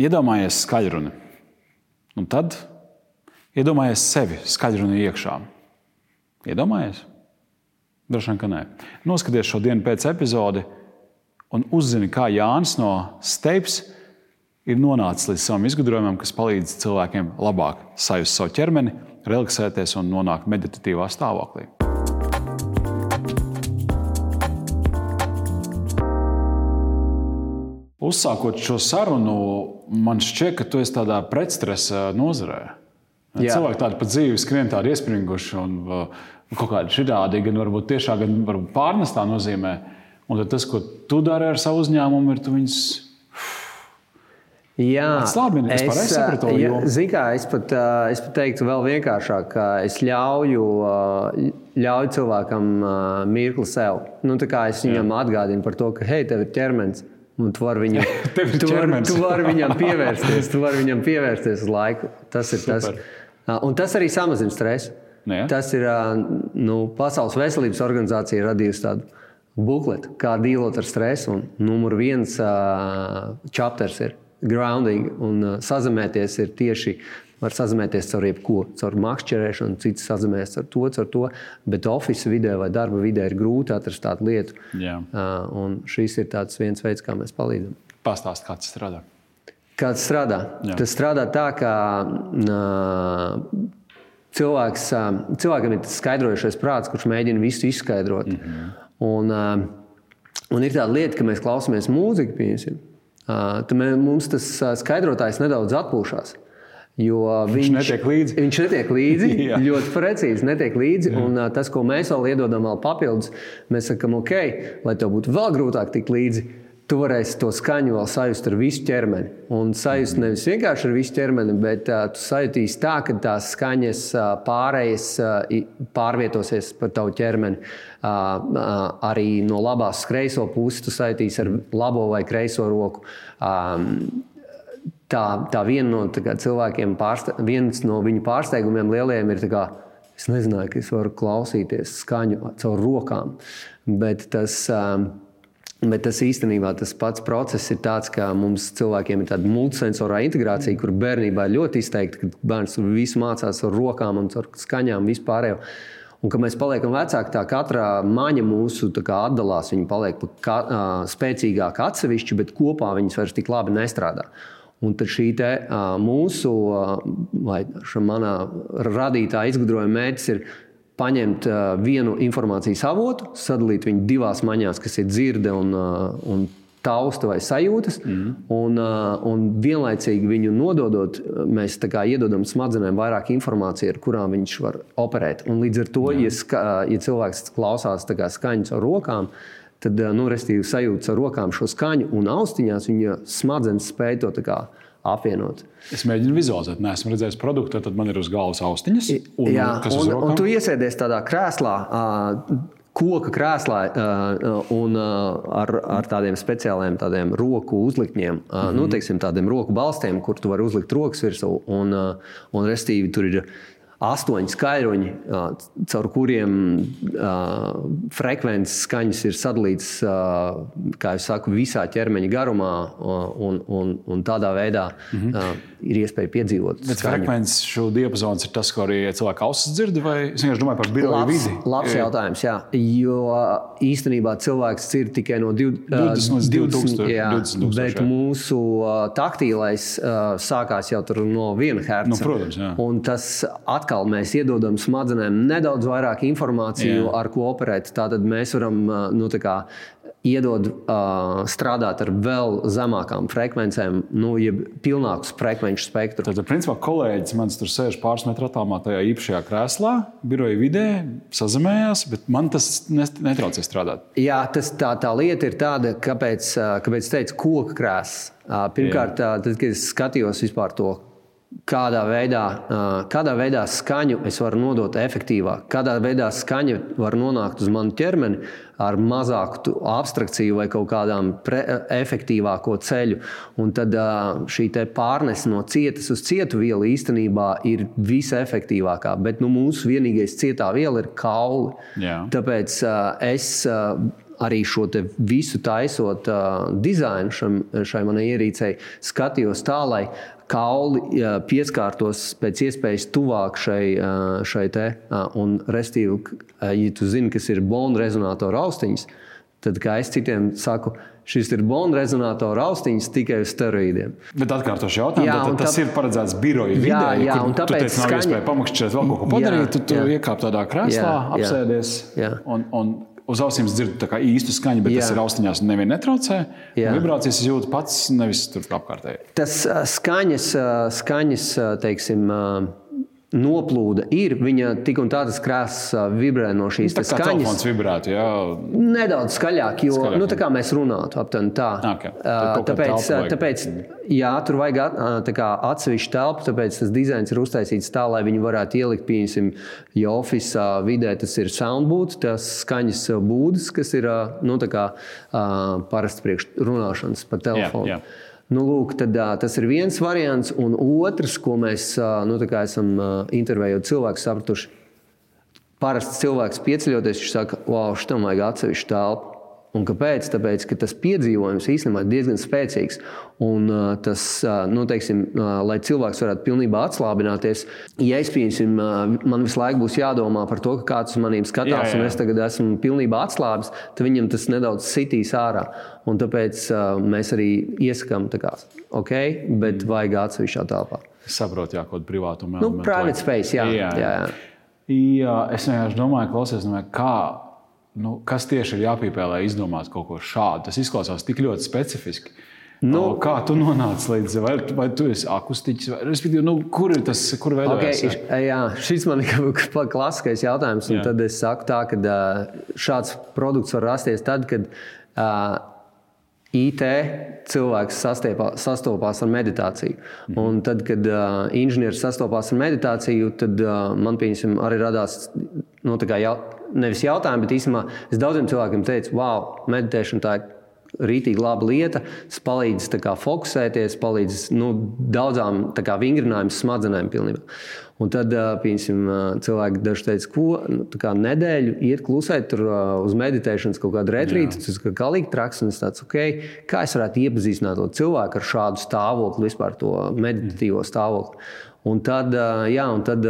iedomājies skaļruni. Un tad iedomājies sevi skaļruni iekšā. Iedomājies? Droši vien, ka nē. Noskaties šo dienu pēc epizodi un uzzini, kā Jānis no Steips ir nonācis līdz savam izgudrojumam, kas palīdz cilvēkiem labāk sajust savu ķermeni, relaksēties un nonākt meditatīvā stāvoklī. Uzsākot šo sarunu, man šķiet, ka tu esi tādā pretstresa nozarē. Jā. Cilvēki tādi pa dzīvi skrien, tādi iespringuši un uh, kaut kādi šādi, gan varbūt tiešā, gan varbūt pārnestā nozīmē. Un tas, ko tu dari ar savu uzņēmumu, ir tu viņus. Jā, labi, es, es sapratu. Jā, zin, kā, es, pat, uh, es pat teiktu vēl vienkāršāk, ka es ļauju, uh, ļauju cilvēkam mirkli sev. Nu, es viņam jā. atgādinu par to, ka hei, tev ir ķermenis. Un tu vari viņam, tu vari, tu vari viņam pievērsties, tu vari viņam pievērsties uz laiku. Tas ir Super. tas. Un tas arī samazina stresu. Nu, ja. Tas ir nu, Pasaules veselības organizācija radījusi tādu bukletu, kā dīlot ar stresu. Un numur viens uh, chapters ir grounding un sazemēties ir tieši var sazināties caur jebko, caur makšķerēšanu, cits sazināties ar to, caur to. Bet oficiālā vidē vai darba vidē ir grūti atrast tādu lietu. Jā. Uh, šis ir viens veids, kā mēs palīdzam. Pastāst, kā tas strādā. Kā tas strādā? Jā. Tas strādā tā, ka uh, cilvēks, uh, cilvēkam ir tas skaidrojušais prāts, kurš mēģina visu izskaidrot. Mm -hmm. un, uh, un ir tāda lieta, ka mēs klausāmies mūziku, piemēram. Uh, tad mums tas skaidrotājs nedaudz atpūšas. Jo viņš, viņš netiek līdzi. Viņš netiek līdzi ļoti precīzi. Netiek līdzi un, uh, tas, ko mēs vēl iedodam, vēl papildus, mēs sakām, ok, lai tev būtu vēl grūtāk tikt līdzi. Tu varēsi to skaņu vēl sajust ar visu ķermeni. Un sajust nevis vienkārši ar visu ķermeni, bet uh, tu sajutīsi tā, ka tās skaņas uh, pārējas uh, pārvietosies pa tavu ķermeni. Uh, uh, arī no labās kreiso puses tu sajutīsi ar labo vai kreiso roku. Um, tā, tā viena no tā cilvēkiem, pārste, viens no viņu pārsteigumiem lielajiem ir, kā, es nezināju, ka es varu klausīties skaņu caur rokām. Bet tas, um, Bet tas īstenībā tas pats process ir tāds, ka mums cilvēkiem ir tāda multisensorā integrācija, kur bērnībā ļoti izteikti, ka bērns visu mācās ar rokām un ar skaņām vispārējo. Un, kad mēs paliekam vecāki, tā katra maņa mūsu atdalās. Viņa paliek kā, uh, spēcīgāka atsevišķi, bet kopā viņas vairs tik labi nestrādā. Un šī te, mūsu, vai manā radītā izgudrojuma mērķis ir paņemt vienu informācijas avotu, sadalīt viņu divās maņās, kas ir dzirde un, un tausta vai sajūtas, mm. un, un vienlaicīgi viņu nododot, mēs iedodam smadzenēm vairāk informācijas, ar kurām viņš var operēt. Un līdz ar to, Jā. ja, ska, ja cilvēks klausās skaņas ar rokām, tad eh, nu, sajūta ar rokām šo skaņu un austiņās viņa smadzenes spēj to apvienot. Es mēģinu vizualizēt, neesmu redzējis produktu, tad man ir uz galvas austiņas. Un, Jā, un, un tu iesēdies tādā krēslā. Koka krēslā uh, un uh, ar, ar tādiem speciāliem tādiem roku uzliktņiem, uh, mm -hmm. nu, teiksim, tādiem roku balstiem, kur tu vari uzlikt rokas virsū. Un, uh, un restīvi tur ir astoņi skaļruņi, caur kuriem frekvences skaņas ir sadalītas, kā jau saku, visā ķermeņa garumā, un, un, un tādā veidā mm -hmm. ir iespēja piedzīvot. Bet frekvences šo diapazons ir tas, ko arī cilvēki ausis dzird, vai es vienkārši domāju par biroju vidi? Labs jautājums, jā. Jo īstenībā cilvēks dzird tikai no 20 līdz 20, jā, 20 tūkstoši, bet jā. mūsu taktīlais sākās jau no 1 Hz. Nu, protams, jā. Un tas atkal atkal mēs iedodam smadzenēm nedaudz vairāk informāciju, Jā. ar ko operēt. Tātad mēs varam nu, kā, iedod uh, strādāt ar vēl zemākām frekvencēm, nu, jeb pilnāku frekvenču spektru. Tad, principā, kolēģis man tur sēž pāris metru attālumā tajā īpašajā krēslā, biroja vidē, sazemējās, bet man tas netraucē strādāt. Jā, tas, tā, tā lieta ir tāda, kāpēc, kāpēc teicu, koka krēsls. Pirmkārt, Jā. tad, kad es skatījos vispār to kādā veidā, kādā veidā skaņu es varu nodot efektīvāk, kādā veidā skaņa var nonākt uz manu ķermeni ar mazāku abstrakciju vai kaut kādām efektīvāko ceļu. Un tad šī pārnese no cietas uz cietu vielu īstenībā ir visefektīvākā. Bet nu, mūsu vienīgais cietā viela ir kauli. Jā. Tāpēc es arī šo visu taisot uh, dizainu šam, šai manai ierīcei, skatījos tā, lai kauli uh, pieskārtos pēc iespējas tuvāk šai, uh, šai te. Uh, un, restīvi, uh, ja tu zini, kas ir bonu rezonatoru austiņas, tad, kā es citiem saku, šis ir bonu rezonatoru austiņas tikai uz steroīdiem. Bet atkārtošu jautājumu, jā, tad, tas tā... ir paredzēts biroja vidē, jā, jā, kur tāpēc teici, nav skaņa... iespēja pamakšķēt vēl kaut ko padarīt, tu, tu iekāp tādā krēslā, Jā, jā, apsēdies jā. un, un uz ausīm dzird tā kā īstu skaņu, bet Jā. tas ir austiņās un nevienu netraucē. Un Vibrācijas jūtas pats, nevis tur apkārtēji. Tas skaņas, skaņas teiksim, ā, noplūde ir. Viņa tik un tā tas krāsas vibrē no šīs Tā te kā skaņas. telefons vibrētu, jā. Nedaudz skaļāk, jo Skaļāk, nu, tā kā mēs runātu aptuveni tā. Ok. Tad Ā, kaut kādu Tāpēc, tāpēc jā, tur vajag tā atsevišķu telpu, tāpēc tas dizains ir uztaisīts tā, lai viņi varētu ielikt, pieņemsim, ja oficiālā vidē tas ir soundbooth, tas skaņas būdas, kas ir nu, tā kā parasti priekš runāšanas pa telefonu. jā. Nu, lūk, tad, tas ir viens variants, un otrs, ko mēs nu, esam intervējot cilvēku sapratuši, Parasti cilvēks pieceļoties, viņš saka, wow, šitam vajag atsevišķu telpu. Un kāpēc? Tāpēc, ka tas piedzīvojums īstenībā ir diezgan spēcīgs. Un uh, tas, uh, nu, teiksim, uh, lai cilvēks varētu pilnībā atslābināties, ja es pieņemsim, man visu laiku būs jādomā par to, ka kāds uz maniem skatās, Jā, jā. un es tagad esmu pilnībā atslābis, tad viņam tas nedaudz sitīs ārā. Un tāpēc mēs arī iesakām, kā, ok, bet vajag atsevišķā telpā. Saprotu, jā, kaut kāda privātuma. Nu, private space, jā. jā, jā. Jā, es vienkārši domāju, klausies, domāju, kā, nu, kas tieši ir jāpīpē, lai izdomātu kaut ko šādu. Tas izklausās tik ļoti specifiski. Nu, kā tu nonāci līdz vai, vai tu esi akustiķis, vai respektīvi, nu, kur ir tas, kur veidojas? Okay, jā, šis man ir klasiskais jautājums. Tad es saku, tā, ka šāds produkts var rasties tad, kad uh, IT cilvēks sastiepā, sastopās ar meditāciju. Mhm. Un tad, kad uh, inženieris sastopās ar meditāciju, tad uh, man pieņemsim, arī radās nu, jau, nevis jautājumi, bet īstenībā es daudziem cilvēkiem teicu, wow, meditēšana tā ir rītīgi laba lieta. Tas palīdz kā, fokusēties, palīdz nu, daudzām kā, vingrinājumu smadzenēm. Pilnībā. Un tad ā, cilvēki daži teica, ko nu, nedēļu iet klusēt tur, uz meditēšanas kaut kādu retrītu. Tas ir galīgi traks. Un es tāds, okay, kā es varētu iepazīstināt to cilvēku ar šādu stāvokli, vispār to meditatīvo stāvokli. Un tad, jā, un tad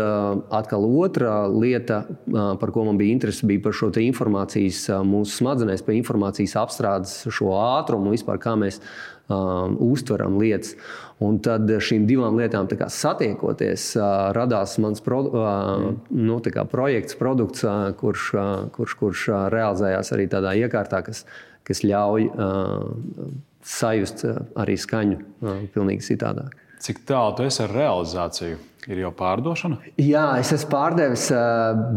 atkal otra lieta, par ko man bija interese, bija par šo informācijas, mūsu smadzenēs, par informācijas apstrādes, šo ātrumu, vispār kā mēs um, uztveram lietas. Un tad šīm divām lietām satiekoties, uh, radās mans pro, uh, nu, tā kā projekts, produkts, uh, kurš, uh, kurš, kurš uh, realizējās arī tādā iekārtā, kas, kas ļauj uh, sajust uh, arī skaņu uh, pilnīgi citādāk. Cik tālu tu esi ar realizāciju? Ir jau pārdošana? Jā, es esmu pārdevis,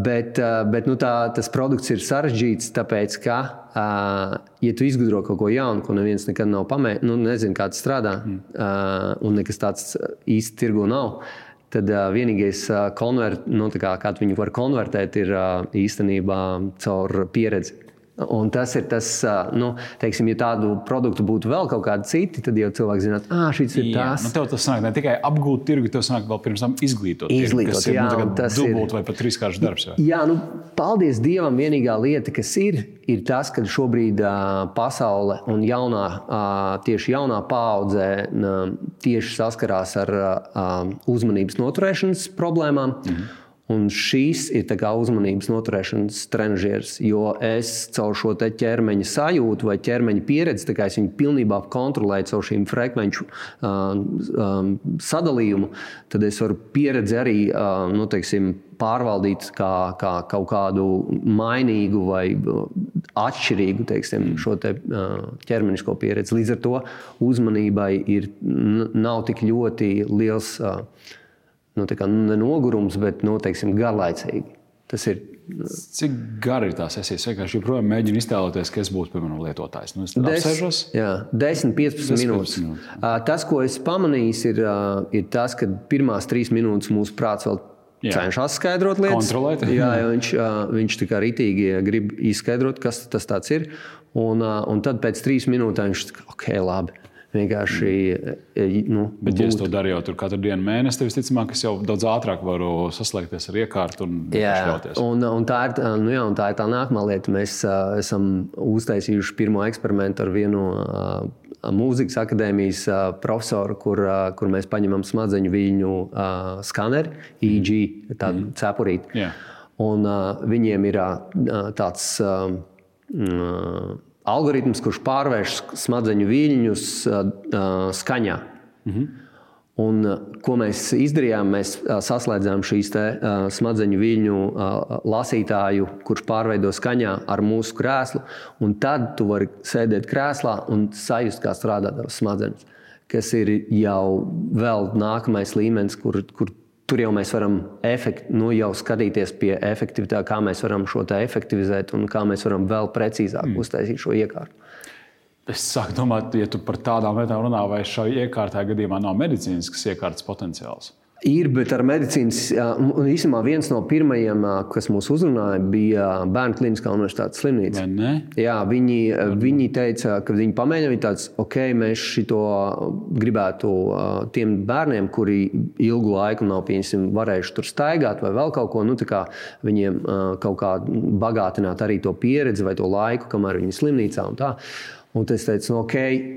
bet, bet nu, tā, tas produkts ir sarežģīts. Tāpēc, ka, ja tu izgudro kaut ko jaunu, ko neviens nekad nav pamēģinājis, nu, nezinu, kā tas strādā, ā, un nekas tāds īsti tirgu nav. Tad vienīgais, konvert, nu, kā, kā viņu var konvertēt, ir īstenībā caur pieredzi. Un tas ir tas, nu, teiksim, ja tādu produktu būtu vēl kaut kādi citi, tad jau cilvēks zinātu, ah, šis ir Jā, tas. nu tev tas sanāk ne tikai apgūt tirgu, tev sanāk vēl pirms tam izglītot. tirgu, Izglītot, kas ir jā, nu, un tas ir- dubult vai pat trīskāršs darbs. Jā. Jā, nu, paldies Dievam. Vienīgā lieta, kas ir, ir tas, ka šobrīd uh, pasaule un jaunā, uh, tieši jaunā paudze uh, tieši saskarās ar uh, uzmanības noturēšanas problēmām. Mm -hmm. Un šīs ir uzmanības noturēšanas trenižieris, jo es caur šo ķermeņa sajūtu vai ķermeņa pieredzi, kā es viņu pilnībā kontrolēju caur šīm frekvenču uh, um, sadalījumu, tad es varu pieredzi arī uh, nu, teiksim, pārvaldīt kā, kā kaut kādu mainīgu vai atšķirīgu teiksim, šo te, uh, ķermenisko pieredzi. Līdz ar to uzmanībai ir, nav tik ļoti liels uh, nu, tā kā ne nogurums, bet nu, teiksim, garlaicīgi. Tas ir Cik gari ir tā sesija? Es vienkārši joprojām mēģinu iztēloties, ka es būtu, piemēram, lietotājs. Nu, es Des- apsēžos. Jā, 10, 15 10, minūtes. 15 minūtes. Ā, Tas, ko es pamanīju, ir, ā, ir tas, ka pirmās trīs minūtes mūsu prāts vēl Jā. cenšas skaidrot lietas. Kontrolēt. Jā, viņš, ā, viņš tā kā rītīgi grib izskaidrot, kas tas ir. Un, un tad pēc trīs minūtēm viņš saka, ok, labi. Vienkārši. Mm. Nu, Bet, būt. ja es to darīju tur katru dienu, mēnesi, tad visticamāk, es jau daudz ātrāk varu saslēgties ar iekārtu un izšķelties. Un, un, tā ir, nu jā, un tā ir tā nākamā lieta. Mēs uh, esam uztaisījuši pirmo eksperimentu ar vienu uh, mūzikas akadēmijas uh, profesoru, kur, uh, kur mēs paņemam smadzeņu viļņu uh, skaneri, EG, tādu mm. cepurīti. Yeah. Un uh, viņiem ir uh, tāds. Uh, algoritms, kurš pārvērš smadzeņu viļņus skaņā. Mhm. Un, ko mēs izdarījām? Mēs saslēdzām šīs te, smadzeņu viļņu lasītāju, kurš pārveido skaņā ar mūsu krēslu. Tad tu vari sēdēt krēslā un sajust, kā strādā tavs smadzenes. Kas ir jau vēl nākamais līmenis, kur, kur Tur jau mēs varam efekt, nu, jau skatīties pie efektivitātes, kā mēs varam šo efektivizēt un kā mēs varam vēl precīzāk mm. uztaisīt šo iekārtu. Es sāku domāt, ja tu par tādām lietām runā, vai šai iekārtai gadījumā nav medicīniskas iekārtas potenciāls. Ir, bet ar medicīnas, īstenībā viens no pirmajiem, kas mūs uzrunāja, bija Bērnu Kliniskā universitātes slimnīca. Jā, viņi, viņi teica, ka viņi pamēģina, viņi tāds, ok, mēs šito gribētu tiem bērniem, kuri ilgu laiku nav pieņemsim, varējuši tur staigāt vai vēl kaut ko, nu, kā viņiem kaut kā bagātināt arī to pieredzi vai to laiku, kamēr viņi ir slimnīcā un es teicu, nu, ok,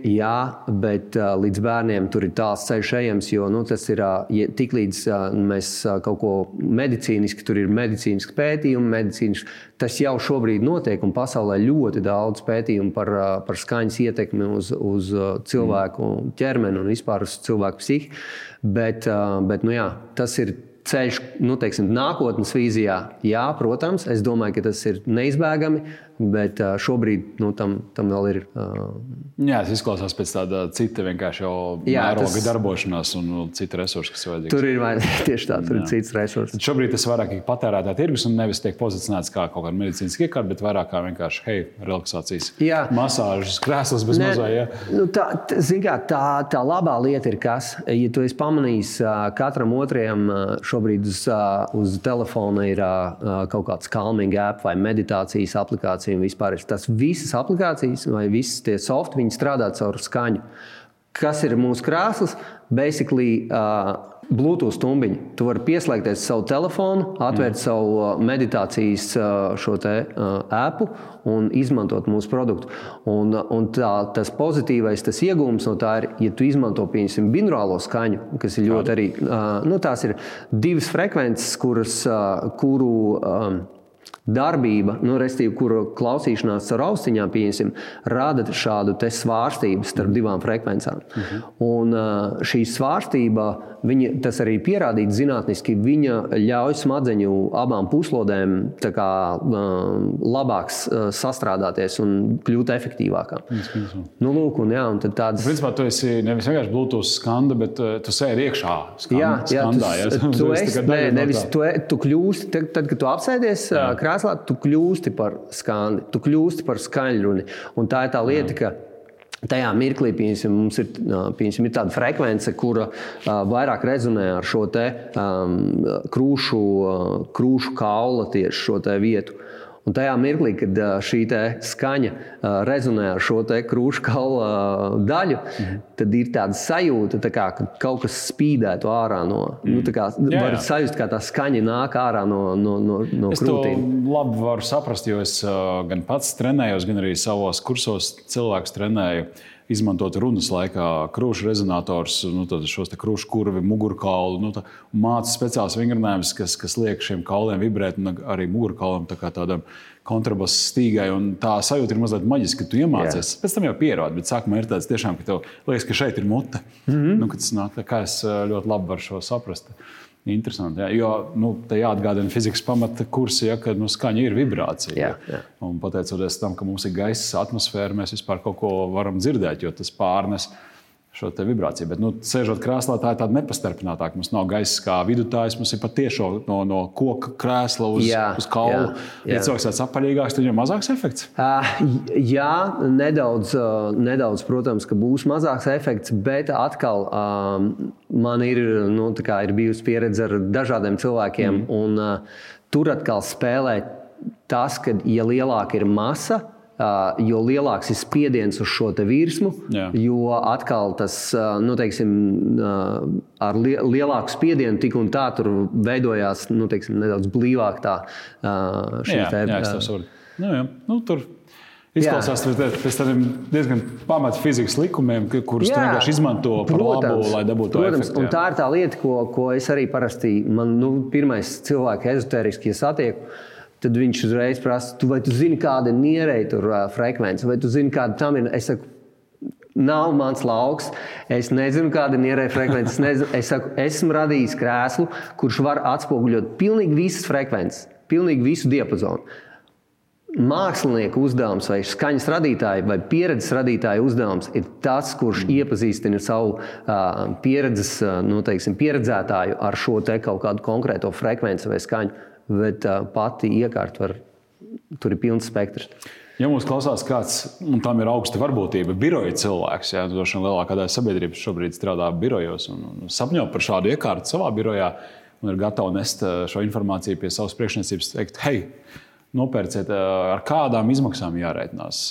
jā, bet uh, līdz bērniem tur ir tāls ceļš ejams, jo nu, tas ir uh, ja, tik līdz uh, mēs uh, kaut ko medicīniski, tur ir medicīniski pētījumi, medicīniski. Tas jau šobrīd notiek, un pasaulē ļoti daudz pētījumu par, uh, par skaņas ietekmi uz, uz uh, cilvēku ķermeni un vispār uz cilvēku psihi. Bet, uh, bet nu, jā, tas ir ceļš, nu, teiksim, nākotnes vīzijā, jā, protams, es domāju, ka tas ir neizbēgami, bet šobrīd nu, tam, tam vēl ir. Uh... Jā, tas izklausās pēc tāda cita vienkārši jau jā, mēroga tas... darbošanās un cita resursa, kas vajadzīgs. Tur ir vai, tieši tā, tur jā. ir cits resurss. Šobrīd tas vairāk ir patērētā tirgus un nevis tiek pozicionēts kā kaut kāda medicīniska iekārta, bet vairāk kā vienkārši, hei, relaksācijas jā. masāžas, krēsls bez mazā. Ja? Nu, tā, kā, tā, tā labā lieta ir kas, ja tu esi pamanījis katram otrajam šobrīd uz, uz telefona ir kaut kāds calming app vai meditācijas aplikācija aplikācija un vispār tas visas aplikācijas vai visas tie softi, viņi strādā caur skaņu. Kas ir mūsu krēsls? Basically, uh, Bluetooth stumbiņu. Tu vari pieslēgties savu telefonu, atvērt mm. savu meditācijas šo te äpu un izmantot mūsu produktu. Un, un tā, tas pozitīvais, tas iegūms no tā ir, ja tu izmanto piemēram binurālo skaņu, kas ir ļoti arī, nu, tās ir divas frekvences, kuras, kuru darbība, nu, restīvi, kuru klausīšanās ar austiņām pieņemsim, rada šādu svārstību starp divām frekvencēm. Uh mhm. -huh. Un šī svārstība, viņa, tas arī pierādīts zinātniski, viņa ļauj smadzeņu abām puslodēm kā, labāk sastrādāties un kļūt efektīvākām. Nu, lūk, un, jā, un tādas... Principā tu esi nevis vienkārši Bluetooth skanda, bet tu sēdi iekšā skanda, jā, jā, skandā. Tu, ja? tu, tu, esi, nē, nevis, tu, e, tu kļūsti, tad, tad, kad tu apsēdies jā. krēslā, tu kļūsti par skandi, tu kļūsti par skaļruni. Un tā ir tā lieta, ka Tajā mirklī piemēram, mums ir, piemēram, ir tāda frekvence, kura vairāk rezonē ar šo te, um, krūšu, krūšu kaula tieši šo vietu. Un tajā mirklī, kad šī skaņa rezonē ar šo krūšu kaula daļu, mhm. tad ir tāda sajūta, tā kā, ka kaut kas spīdētu ārā no. Nu, mhm. Nu, kā, jā, var jā. sajust, kā tā skaņa nāk ārā no, no, no, no es krūtīm. Es to labi varu saprast, jo es gan pats trenējos, gan arī savos kursos cilvēkus trenēju izmantot runas laikā krūšu rezonators, nu, šos krūšu kurvi, mugurkaulu. Nu, Mācīt speciālus vingrinājumus, kas, kas liek šiem kauliem vibrēt, un arī mugurkaulam tā tādam kontrabass stīgai. Tā sajūta ir mazliet maģiska, ka tu iemācies. Jā. Pēc tam jau pierādi, bet sākumā ir tāds tiešām, ka tev liekas, ka šeit ir mute. Mm -hmm. nu, tas nāk, kā es ļoti labi varu šo saprast. Interesanti. Jā, jo nu, te jāatgādina fizikas pamata kursi, ja, ka nu, skaņa ir vibrācija. Jā, jā. Un pateicoties tam, ka mums ir gaisa atmosfēra, mēs vispār kaut ko varam dzirdēt, jo tas pārnes šo vibrāciju. Bet, nu, sēžot krēslā, tā ir tāda nepastarpinātāka. Mums nav gaisa kā vidutājs, mums ir patiešām no, no koka krēsla uz, jā, uz kaula. Ja cilvēks ir apaļīgāks, tad viņam ir mazāks efekts. Uh, jā, nedaudz, uh, nedaudz, protams, ka būs mazāks efekts, bet atkal um, man ir, nu, ir bijusi pieredze ar dažādiem cilvēkiem. Mm. Un, uh, tur atkal spēlē tas, ka, ja lielāka ir masa, jo lielāks ir spiediens uz šo virsmu, Jā. jo atkal tas nu, teiksim, ar lielāku spiedienu tik un tā tur veidojās nu, teiksim, nedaudz blīvāk tā šī jā, jā, to saprotu. Nu, jā, nu, Izklausās pēc tādiem diezgan pamata fizikas likumiem, kurus tu vienkārši izmanto par protams, labu, lai dabūtu protams, efektu. Un tā ir tā lieta, ko, ko es arī parasti, man nu, pirmais cilvēks ezotēriski satieku. Tad viņš uzreiz prasa, tu, vai tu zini, kāda ir nierēja tur uh, frekvence, vai tu zini, kāda tam ir. Es saku, nav mans lauks. Es nezinu, kāda ir nierēja frekvence. Es, nezinu, es saku, esmu radījis krēslu, kurš var atspoguļot pilnīgi visas frekvences, pilnīgi visu diapazonu mākslinieka uzdevums, vai skaņas radītāja, vai pieredzes radītāja uzdevums ir tas, kurš mm. iepazīstina savu uh, pieredzes, nu, teiksim, pieredzētāju ar šo kaut kādu konkrēto frekvenci vai skaņu. Bet uh, pati iekārta var, tur ir pilns spektrs. Ja mums klausās kāds, un tam ir augsta varbūtība, biroja cilvēks, ja droši vien lielākā daļa sabiedrības šobrīd strādā birojos un, un sapņo par šādu iekārtu savā birojā un ir gatava nest šo informāciju pie savas priekšniecības, teikt, hei, nopērciet, ar kādām izmaksām jārēķinās,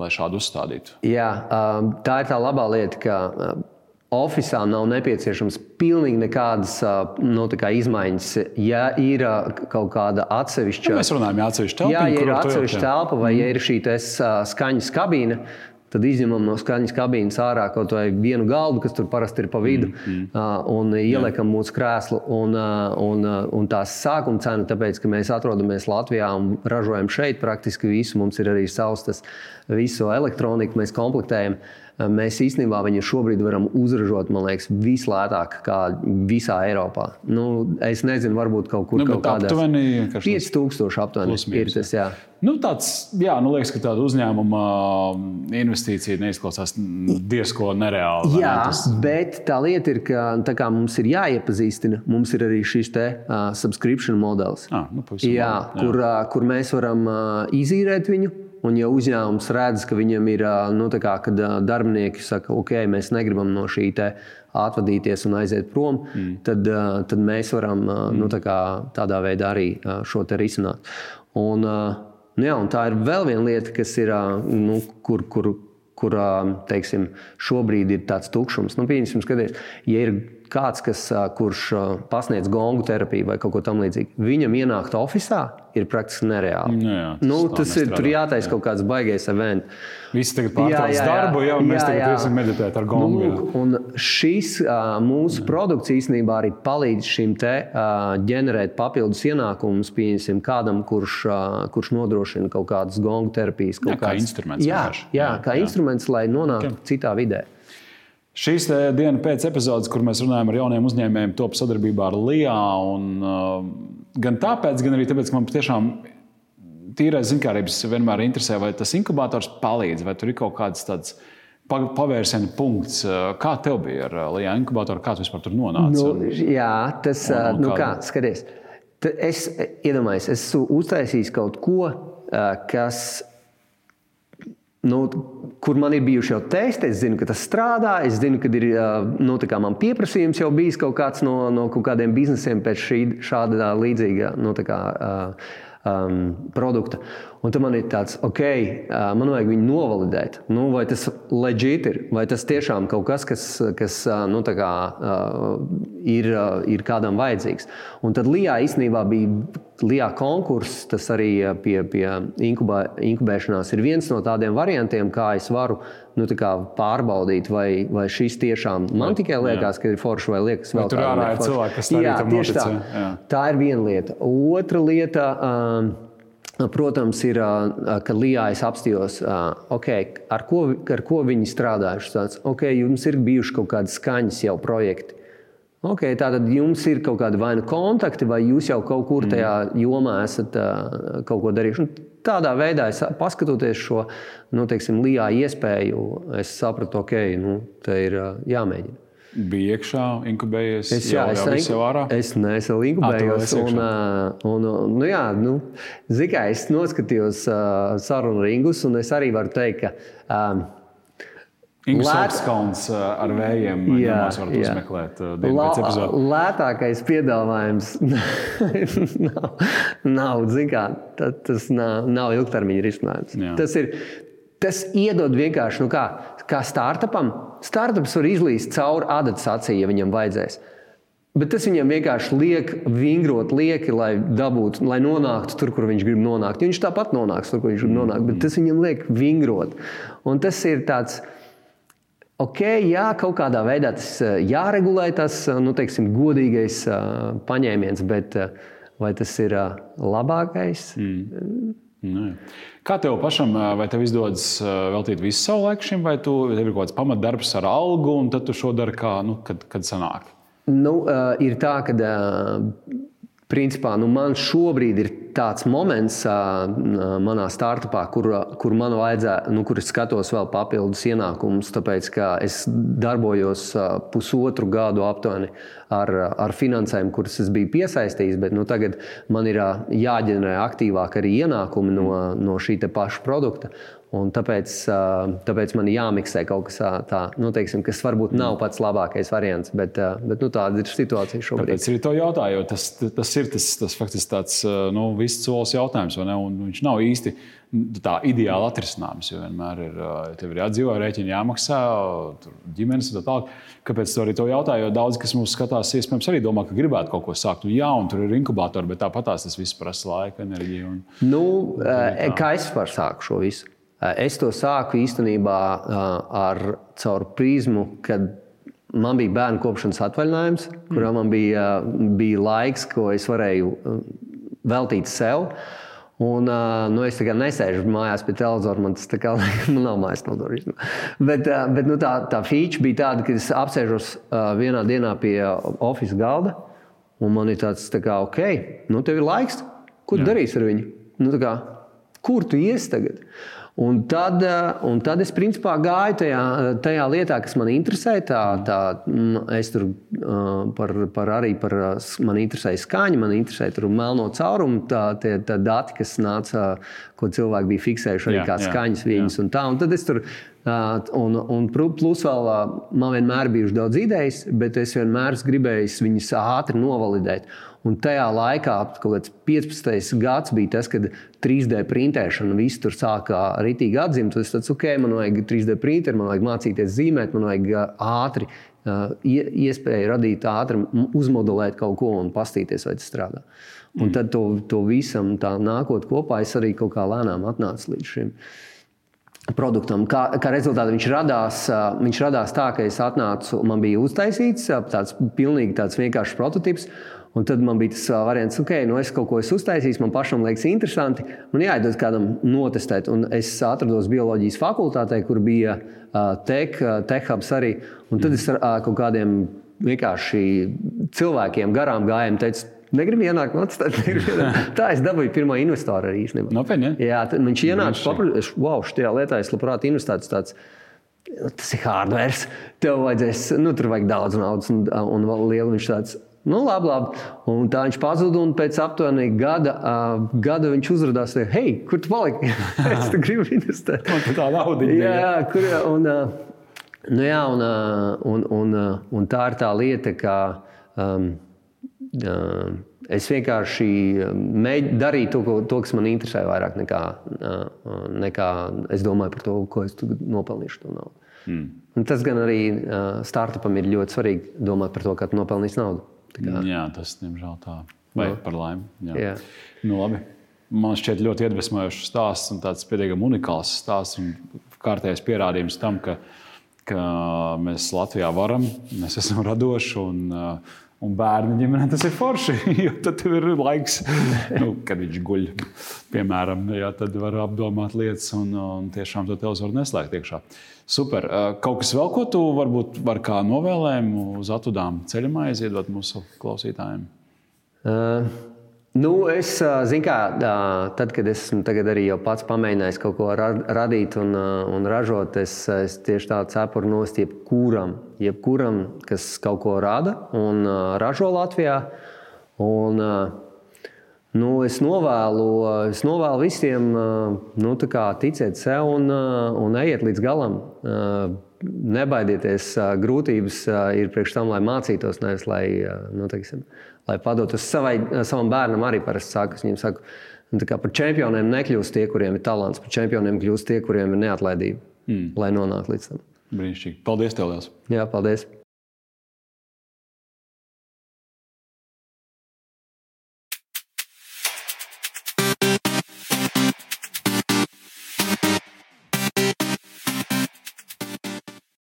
lai šādu uzstādītu? Jā, tā ir tā labā lieta, ka Oficiālā nav nepieciešams pilnīgi nekādas nu, izmaiņas. Ja ir kaut kāda atsevišķa, ja mēs runājam, ja atsevišķa telpa, jā, ja ir atsevišķa telpa vai mm. ja ir šī skaņas kabīne, tad izņemam no skaņas kabīnes ārā kaut vai vienu galdu, kas tur parasti ir pa vidu, mm, mm. un ieliekam Jā. mūsu krēslu. Un, un, un tās sākuma cena, tāpēc, ka mēs atrodamies Latvijā un ražojam šeit praktiski visu, mums ir arī savs tas visu elektroniku, mēs komplektējam. Mēs īstenībā viņu šobrīd varam uzražot, man liekas, vislētāk kā visā Eiropā. Nu, es nezinu, varbūt kaut kur nu, kaut kādā aptuveni 5000 aptuveni ir tas. Jā. Nu, tāds, jā, nu liekas, ka tāda uzņēmuma investīcija neizklausās diezko nereāli. Jā, ne? Tas... bet tā lieta ir, ka mums ir jāiepazīstina, mums ir arī šis te uh, subscription modelis. Ah, nu, jā, jā. Kur, uh, kur mēs varam uh, izīrēt viņu Un, ja uzņēmums redz, ka viņam ir nu, kā, kad darbinieki saka, ok, mēs negribam no šī atvadīties un aiziet prom, mm. tad, tad mēs varam mm. nu, tā kā, tādā veidā arī šo te risināt. Un, nu, jā, un tā ir vēl viena lieta, kas ir, nu, kur, kur, kur teiksim, šobrīd ir tāds tukšums. Nu, Pieņemsim, skaties, ja ir kāds, kas, kurš pasniedz gongu terapiju vai kaut ko tamlīdzīgu, viņam ienākt oficiālā ir praktiski nereāli. Nu, jā, tas nu, tas ir, tur jātaisa jā. kaut kāds baigais events. Visi tagad pārtrauc darbu, jau mēs jā, tagad iesim meditēt ar gongu. Nu, un šis mūsu produkts īstenībā arī palīdz šim te ģenerēt papildus ienākumus, pieņemsim, kādam, kurš, kurš nodrošina kaut kādas gongu terapijas. Jā, kāds, kā instruments. Jā, jā, jā, kā jā. instruments, lai nonāktu okay. citā vidē. Šīs dienas pēc epizodes, kur mēs runājam ar jauniem uzņēmējiem, top sadarbībā ar LIA. Un, uh, gan tāpēc, gan arī tāpēc, ka man patiešām tīrais zinkārības vienmēr interesē, vai tas inkubators palīdz, vai tur ir kaut kāds tāds pavērsiena punkts. Uh, kā tev bija ar LIA inkubatoru, kā tu vispār tur nonāci? Nu, jā, tas ir. Uh, nu, kā, skaties, es iedomājos, es esmu uztaisījis kaut ko, kas nu, kur man ir bijuši jau testi, es zinu, ka tas strādā. Es zinu, ka ir nu, man pieprasījums jau bijis kaut kāds no, no kaut kādiem biznesiem pēc šī, šāda līdzīga nu, kā, um, produkta. Un tad man ir tāds, ok, man vajag viņu novalidēt. Nu, vai tas leģit ir, vai tas tiešām kaut kas, kas, kas nu, kā, ir, ir kādam vajadzīgs. Un tad Lijā īstenībā bija Lijā konkurss, tas arī pie, pie inkubē, inkubēšanās ir viens no tādiem variantiem, kā es varu nu, kā pārbaudīt, vai, vai šis tiešām man tikai liekas, jā. ka ir forši vai liekas vēl tāds. Tur ārā ir cilvēki, kas arī tieši tā. Tā ir viena lieta. Otra lieta. Um, Protams, ir, ka Lijā es apstājos, okay, ar, ko, ar ko viņi strādājuši. Tāds, okay, jums ir bijuši kaut kādi skaņas jau projekti. Okay, tātad jums ir kaut kādi vai nu kontakti, vai jūs jau kaut kur tajā mm. jomā esat uh, kaut ko darījuši. Un tādā veidā, paskatoties šo nu, teiksim, Lijā iespēju, es sapratu, okay, nu, tā ir uh, jāmēģina bija iekšā, inkubējies. Es, jau, jau ārā. es neesmu inkubējis. Un, un, un, nu, jā, nu, zikā, es noskatījos uh, sarunu ringus, un es arī varu teikt, ka. Um, Ingūns ar vējiem jā, varat jā. uzmeklēt. Lētākais piedāvājums nav, naudu. Kā, tas nav, nav ilgtermiņa risinājums. Jā. Tas, ir, tas iedod vienkārši, nu kā, kā startupam. Startups var izlīst cauri adatas acī, ja viņam vajadzēs. Bet tas viņam vienkārši liek vingrot lieki, lai dabūtu, lai nonāktu tur, kur viņš grib nonākt. Viņš tāpat nonāks tur, kur viņš grib nonākt, bet tas viņam liek vingrot. Un tas ir tāds, ok, jā, kaut kādā veidā tas eh, jāregulē, tas eh, nu, teiksim, godīgais uh, paņēmiens, bet vai tas ir labākais? Mm. Nē. Kā tev pašam, vai tev izdodas veltīt visu savu laiku šim, vai tu, tev ir kaut kāds pamatdarbs ar algu, un tad tu šo dari kā, nu, kad, kad sanāk? Nu, uh, ir tā, ka uh, principā nu, man šobrīd ir tāds moments uh, manā startupā, kur, kur man vajadzētu, nu, kur es skatos vēl papildus ienākumus, tāpēc ka es darbojos uh, pusotru gadu aptuveni ar, ar finansējumu, kuras es biju piesaistījis, bet nu, tagad man ir uh, jāģenerē aktīvāk arī ienākumi no, no šī paša produkta. Un tāpēc, tāpēc man jāmiksē kaut kas tāds, nu, teiksim, kas varbūt nav pats labākais variants, bet, bet nu, tāda ir situācija šobrīd. Tāpēc arī to jautāju, tas, tas ir tas, tas faktiski tāds nu, viss solis jautājums, un viņš nav īsti tā ideāli atrisinājums. Jo vienmēr ir, ir jādzīvo, rēķini jāmaksā, ģimenes un tā tālāk. Kāpēc to arī to jautāju? Jo daudz, kas mūs skatās, iespējams, arī domā, ka gribētu kaut ko sākt. Un, jā, un tur ir inkubatori, bet tāpat tas viss prasa laika, enerģiju. Un, nu, un kā es varu sākt šo visu? Eh, es to sāku īstenībā eh, ar caur prizmu, kad man bija bērnu kopšanas atvaļinājums, kurā man bija, bija laiks, ko es varēju eh, veltīt sev. Un, nu, es nesēžu mājās pie televizora, man tas kā, man nav mājas televizora. Bet, bet nu, tā, tā feature bija tāda, ka es apsēžos vienā dienā pie oficiāla galda, un man ir tāds, tā kā, ok, nu, tev ir laiks, ko tu darīsi ar viņu? Nu, kā, kur tu iesi tagad? Un tad, eh, un tad es principā gāju tajā, tajā lietā, kas man interesē. Tā, tā, es tur uh, par, par arī par man interesēja skaņa, man interesēja melno caurumu, tā, tie, tā dati, kas nāca, ko cilvēki bija fiksējuši arī jā, kā skaņas viņas jā. un tā. Un tad es tur Un, un plus vēl man vienmēr bijuši daudz idejas, bet es vienmēr gribēju viņas ātri novalidēt. Un tajā laikā, kaut kāds 15. gads, bija tas, kad 3D printēšana viss tur sākā rītīgi atzimt. Es teicu, ok, man vajag 3D printeru, man vajag mācīties zīmēt, man vajag ātri, iespēju radīt ātri, uzmodelēt kaut ko un pastīties, vai tas strādā. Un mm. tad to, to visam tā nākot kopā, es arī kaut kā lēnām atnācu līdz šim. Produktam. Kā, kā rezultātā viņš radās, viņš radās tā, ka es atnācu, man bija uztaisīts tāds pilnīgi tāds vienkāršs prototyps. Un tad man bija tas variants, ka okay, nu es kaut ko esmu uztaisījis, man pašam liekas interesanti. Man jāiedod kādam notestēt. Un es atrados bioloģijas fakultātē, kur bija uh, tech, uh, tech hubs arī. Un tad es ar uh, kaut kādiem vienkārši cilvēkiem garām gājiem teicu, Negribu ienākt monētā. Tā es dabūju pirmo investoru arī īstenībā. Nopietni. Ja? Jā, tad viņš ienāca paprasīt, wow, šajā lietā es labprāt investētu tāds. Tas ir hardware. Tev vajadzēs, nu, tur vajag daudz naudas un, un vēl lielu. Viņš tāds, nu, labi, labi. Un tā viņš pazuda. Un pēc aptuveni gada, uh, gada viņš uzrādījās, hei, kur tu paliki? es te gribu investēt. Man tā nauda ir. Jā, kur, un, uh, nu, jā un, uh, un, un, uh, un tā ir tā lieta, ka. Um, Es vienkārši mēģināju darīt to, to, kas man interesē, vairāk nekā, nekā es domāju par to, ko es nopelnīšu to naudu. Mm. Un tas gan arī startupam ir ļoti svarīgi domāt par to, kā nopelnīt naudu. Jā, tas diemžēl tā. Vai no. par laimi. Jā. Jā. Nu, labi. Man šķiet ļoti iedvesmojošs stāsts un tāds pietiekami unikāls stāsts un kārtējs pierādījums tam, ka, ka mēs Latvijā varam, mēs esam radoši un uh, Un bērnu ģimenē tas ir forši. Jo tad ir laiks, nu, kad viņš guļ. Piemēram, jā, tad var apdomāt lietas un, un tiešām to televizoru neslēgt iekšā. Super. Kaut kas vēl, ko tu varbūt var kā novēlējumu uz atudām ceļamā aiziedot mūsu klausītājiem? Uh. Nu, es zinu, kā tad, kad esmu arī pats pamēģinājis kaut ko radīt un, un ražot, es, es tieši tādu cepuru nost jebkuram, jebkuram, kas kaut ko rada un ražo Latvijā. Un, Nu, es, novēlu, es novēlu visiem nu, ticēt sev un, un ejiet līdz galam. Nebaidieties, grūtības ir priekš tam, lai mācītos, nevis lai, nu, teiksim, lai padotos savai, savam bērnam. Arī parasti saka, viņiem saka, nu, par čempioniem nekļūst tie, kuriem ir talants, par čempioniem kļūst tie, kuriem ir neatlaidība, mm. lai nonāktu līdz tam. Brīnišķīgi. Paldies! Liels. Jā, paldies!